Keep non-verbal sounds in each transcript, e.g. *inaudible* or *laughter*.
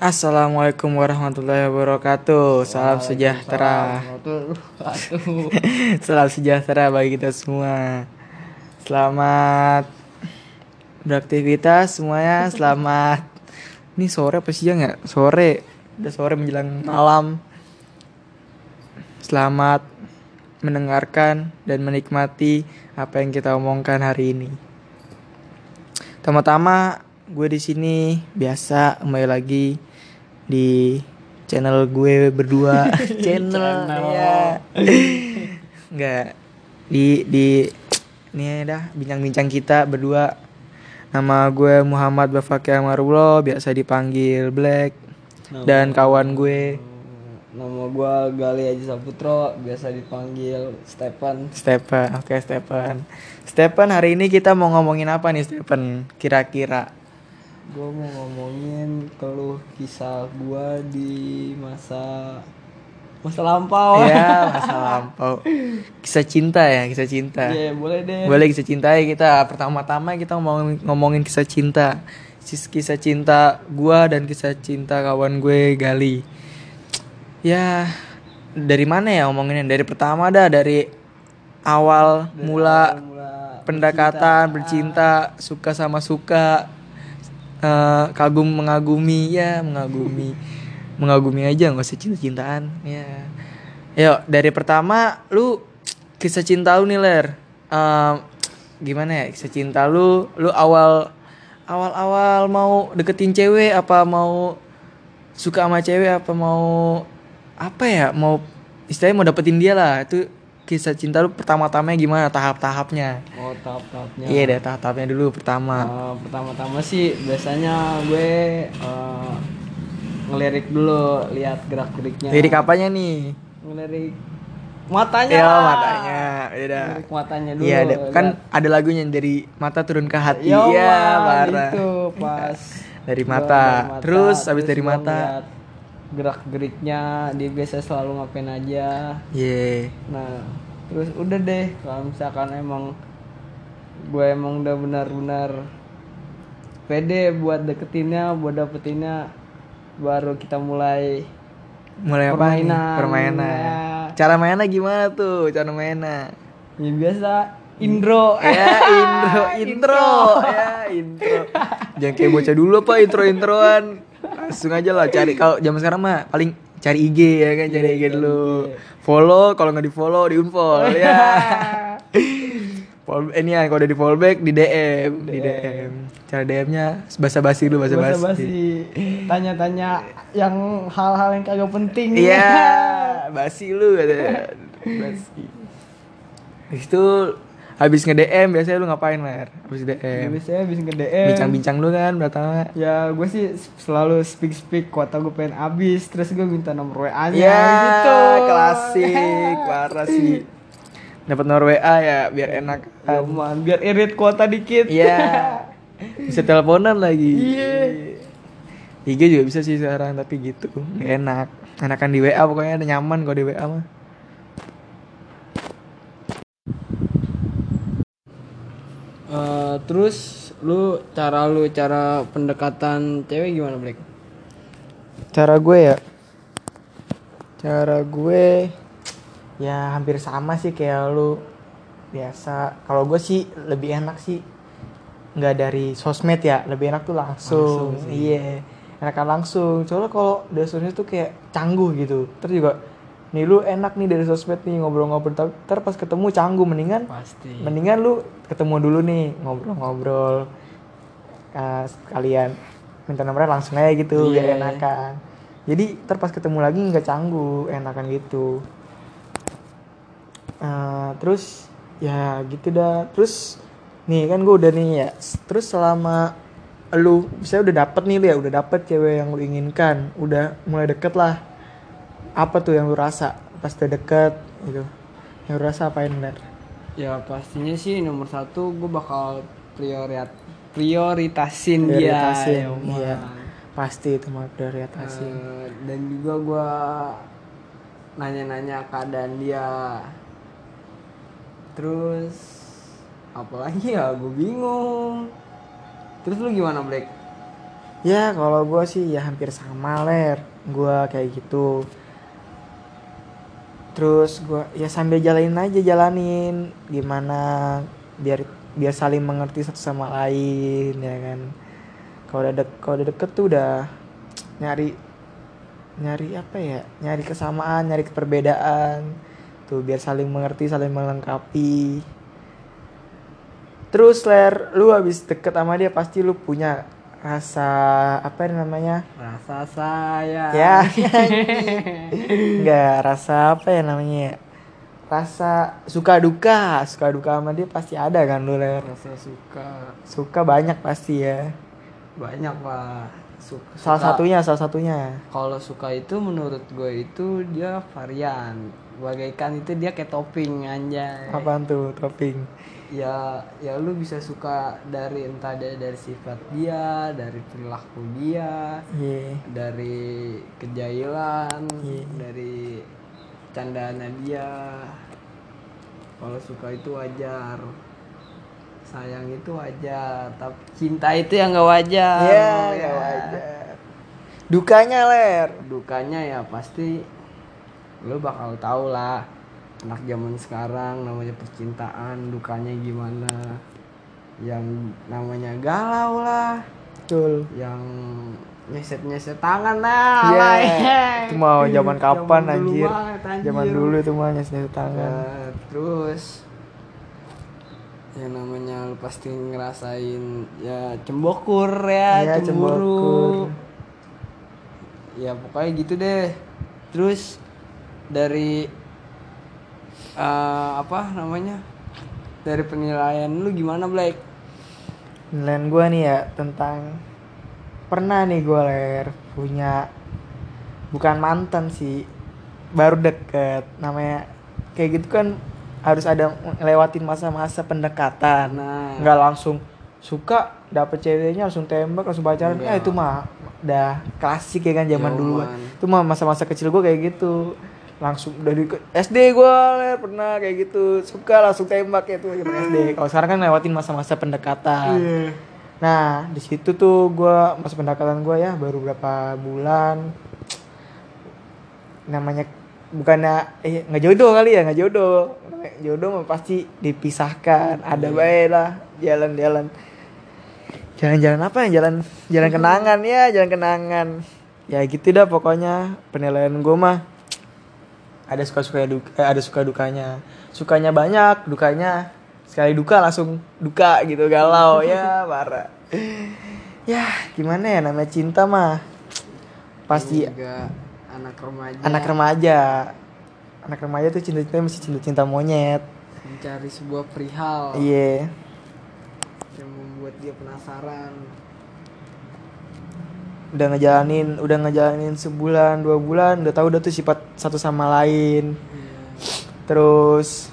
Assalamualaikum warahmatullahi wabarakatuh. Salam sejahtera. *laughs* Salam sejahtera bagi kita semua. Selamat beraktivitas semuanya. *laughs* Selamat. Ini sore apa siang ya? Sore. Udah sore menjelang malam. Selamat mendengarkan dan menikmati apa yang kita omongkan hari ini. Pertama-tama gue di sini biasa kembali lagi di channel gue berdua. *laughs* Channel, ya *laughs* nggak. Di di ini dah bincang-bincang kita berdua. Nama gue Muhammad Bafaki Amarullah biasa dipanggil Black. Dan kawan gue. Nama gua Gali Haji Saputro, biasa dipanggil Stephen. Stephen oke Stephen Stephen hari ini kita mau ngomongin apa nih Stephen kira-kira Gua mau ngomongin keluh kisah gua di masa masa lampau. ya *laughs* masa lampau kisah cinta ya kisah cinta Iya, boleh deh. Boleh kisah cinta ya kita. Pertama-tama kita ngomongin, ngomongin kisah cinta. Kisah cinta gua dan kisah cinta kawan gue Gali. Ya dari mana ya ngomonginnya? Dari pertama dah dari awal mula Mula pendekatan bercinta, suka sama suka, eh, kagum mengagumi ya mengagumi, mengagumi aja nggak usah cinta-cintaan ya. Yuk dari pertama lu kisah cinta lu nih ler, Eh, gimana ya kisah cinta lu, lu awal awal-awal mau deketin cewek apa mau suka sama cewek apa mau apa ya mau istilahnya mau dapetin dia lah. Itu kisah cinta lu pertama-tamanya gimana tahap-tahapnya Oh, tahap-tahapnya. Iya deh tahap-tahapnya dulu pertama. Eh, pertama-tama sih biasanya gue eh, ngelirik dulu, lihat gerak-geriknya. Lirik apanya nih? Ngelirik matanya. Ya lah. matanya, beda. Ngelirik matanya dulu. Iya ada, kan ada lagunya yang dari mata turun ke hati. Iya parah. Itu pas *laughs* Dari gua mata. Terus habis dari mata. gerak geriknya dia biasa selalu ngapain aja. Iya. Nah, terus udah deh kalau misalkan emang gue emang udah benar-benar pede buat deketinnya, buat dapetinnya baru kita mulai Mulai apa nih? Permainan. Permainan. Ya. Cara mainnya gimana tuh? Cara mainnya? ya biasa intro. ya *laughs* intro, intro, ya intro. Jangan kayak bocah dulu apa intro introan. Langsung aja lah cari kalau zaman sekarang mah paling cari IG ya kan cari IG dulu. Follow kalau nggak di follow di unfollow ya. *laughs* Follow, ini ya kalau udah di follow back di DM, di DM. Cara DM-nya basa basi dulu basa Basa basi. tanya-tanya yang hal-hal yang kagak penting. Iya, *laughs* basi lu katanya. Basi. Habis itu habis nge-DM biasanya lu ngapain, Ler? Habis Ya, DM. biasanya bisa ke DM. Bincang-bincang lu kan pertama. Ya gue sih selalu speak speak kuota gue pengen habis terus gue minta nomor WA nya Ya, gitu. klasik, parah sih. *laughs* Dapat nomor WA ya biar enak. Ya, man, biar irit kuota dikit. Iya. *laughs* Bisa teleponan lagi. Iya. IG juga bisa sih sekarang tapi gitu. Nggak enak. Enakan di WA pokoknya ada nyaman kalau di WA mah. Eh, terus lu cara lu cara pendekatan cewek gimana Black? Cara gue ya. Cara gue ya hampir sama sih kayak lu biasa. Kalau gue sih lebih enak sih nggak dari sosmed ya, lebih enak tuh langsung. Iya. Enakan langsung. Soalnya kalau dari sosmed tuh kayak canggung gitu. Terus juga nih lu enak nih dari sosmed nih ngobrol-ngobrol tapi ntar pas ketemu canggung mendingan Pasti. mendingan lu ketemu dulu nih ngobrol-ngobrol uh, sekalian minta nomornya langsung aja gitu Iya. biar enakan jadi ntar pas ketemu lagi nggak canggung enakan gitu Uh, terus ya gitu dah terus nih kan gue udah nih ya terus selama lu saya udah dapet nih lu ya udah dapet cewek yang lu inginkan udah mulai deket lah apa tuh yang lu rasa pas udah deket gitu yang lu rasa apain bener Ya pastinya sih nomor satu gue bakal priorit prioritasin, Prioritasin, dia. ya, Man. iya. pasti itu mah prioritasin Eh, dan juga gua nanya-nanya keadaan dia terus apalagi ya gue bingung. Terus lu gimana Black ya kalau gue sih ya hampir sama ler. Gue kayak gitu. Terus gue ya sambil jalanin aja jalanin. Gimana biar biar saling mengerti satu sama lain ya kan. Kalau udah dek udah deket tuh udah nyari nyari apa ya? Nyari kesamaan nyari perbedaan tuh biar saling mengerti saling melengkapi. Terus ler lu habis deket sama dia pasti lu punya rasa apa namanya? Rasa saya ya. *laughs* Nggak rasa apa ya namanya ya? rasa suka duka. Suka duka sama dia pasti ada kan lu ler? Rasa suka. Suka banyak pasti ya. Banyak pak. Suka, salah satunya salah satunya. Kalau suka itu menurut gue itu dia varian bagaikan itu dia kayak topping anjay apaan tuh topping ya ya lu bisa suka dari entah dari, dari sifat dia dari perilaku dia iya dari kejailan Iya. dari candaannya dia kalau suka itu wajar sayang itu wajar tapi cinta itu yang nggak wajar Iya, ya. nggak wajar. Dukanya ler. dukanya ya pasti lu bakal tahu lah anak zaman sekarang namanya percintaan dukanya gimana yang namanya galau lah Betul. yang nyeset nyeset tangan lah ya. Itu mau *laughs* zaman kapan Zaman dulu anjir? banget, anjir. Zaman dulu itu mah nyes tangan. Nah, terus yang namanya lu pasti ngerasain ya cembokur ya Iya, cemburu cembokur. ya pokoknya gitu deh terus dari eh, apa namanya dari penilaian lu gimana Black Nilaian gue nih ya tentang pernah nih gue ler punya bukan mantan sih baru deket. Namanya kayak gitu kan harus ada lewatin masa-masa pendekatan. Nah nggak langsung suka dapet ceweknya langsung tembak langsung pacaran. Ya Enggak. itu mah udah klasik ya kan zaman dulu. Itu mah masa-masa kecil gue kayak gitu langsung dari SD gue pernah kayak gitu. Suka langsung tembak ya tuh zaman SD kalau sekarang kan lewatin masa-masa pendekatan. Nah di situ tuh gue masa pendekatan gue ya baru berapa bulan. Namanya bukannya eh nggak jodoh kali ya nggak jodoh. Jodoh mah pasti dipisahkan. Ada baik lah jalan-jalan. Jalan-jalan apa ya? Jalan jalan kenangan ya jalan kenangan. Ya gitu dah pokoknya penilaian gue mah ada suka suka ada suka dukanya. Sukanya banyak dukanya sekali duka langsung duka gitu galau. *laughs* Ya parah. Ya gimana ya namanya cinta mah pasti Ini juga anak remaja. anak remaja. Anak remaja tuh cinta cinta masih cinta cinta monyet. Mencari sebuah perihal. Iya. Yang membuat dia penasaran udah ngejalanin udah ngejalanin sebulan dua bulan udah tahu udah tuh sifat satu sama lain. Terus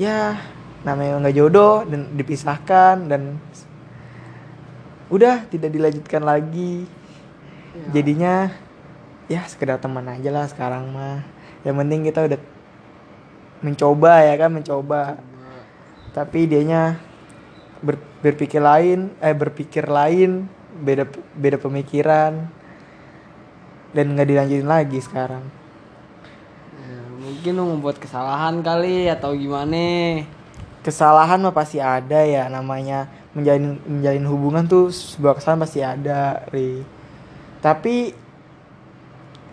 ya namanya nggak jodoh dan dipisahkan dan udah tidak dilanjutkan lagi. Ya. jadinya ya sekedar teman aja lah sekarang mah. Yang penting kita udah mencoba ya kan mencoba. Tapi dianya ber- berpikir lain eh berpikir lain beda beda pemikiran dan nggak dilanjutin lagi sekarang. Ya, mungkin lu membuat kesalahan kali atau gimana? Kesalahan mah pasti ada ya namanya menjalin menjalin hubungan tuh sebuah kesalahan pasti ada ri. Tapi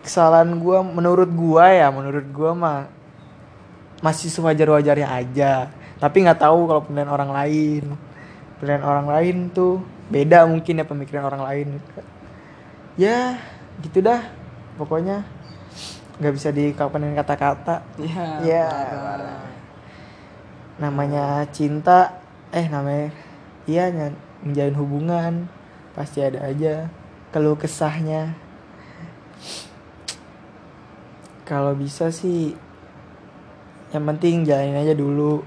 kesalahan gua menurut gua ya menurut gua mah masih sewajar wajarnya aja. Tapi nggak tahu kalau penilaian orang lain. Penilaian orang lain tuh beda mungkin ya pemikiran orang lain. Ya gitu dah. Pokoknya nggak bisa dikapanin kata-kata. Ya Ya, parah. namanya cinta eh namanya iya menjalin hubungan. Pasti ada aja keluh kesahnya. Kalau bisa sih yang penting jalanin aja dulu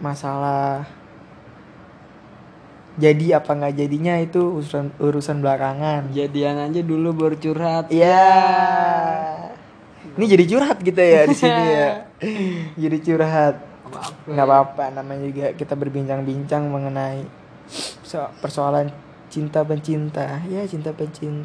masalah jadi apa nggak jadinya itu urusan urusan belakangan jadian aja dulu baru curhat Iya. Ini jadi curhat kita ya di sini ya. *laughs* jadi curhat. Nggak apa-apa namanya juga kita berbincang-bincang mengenai so- persoalan cinta pencinta ya cinta pencinta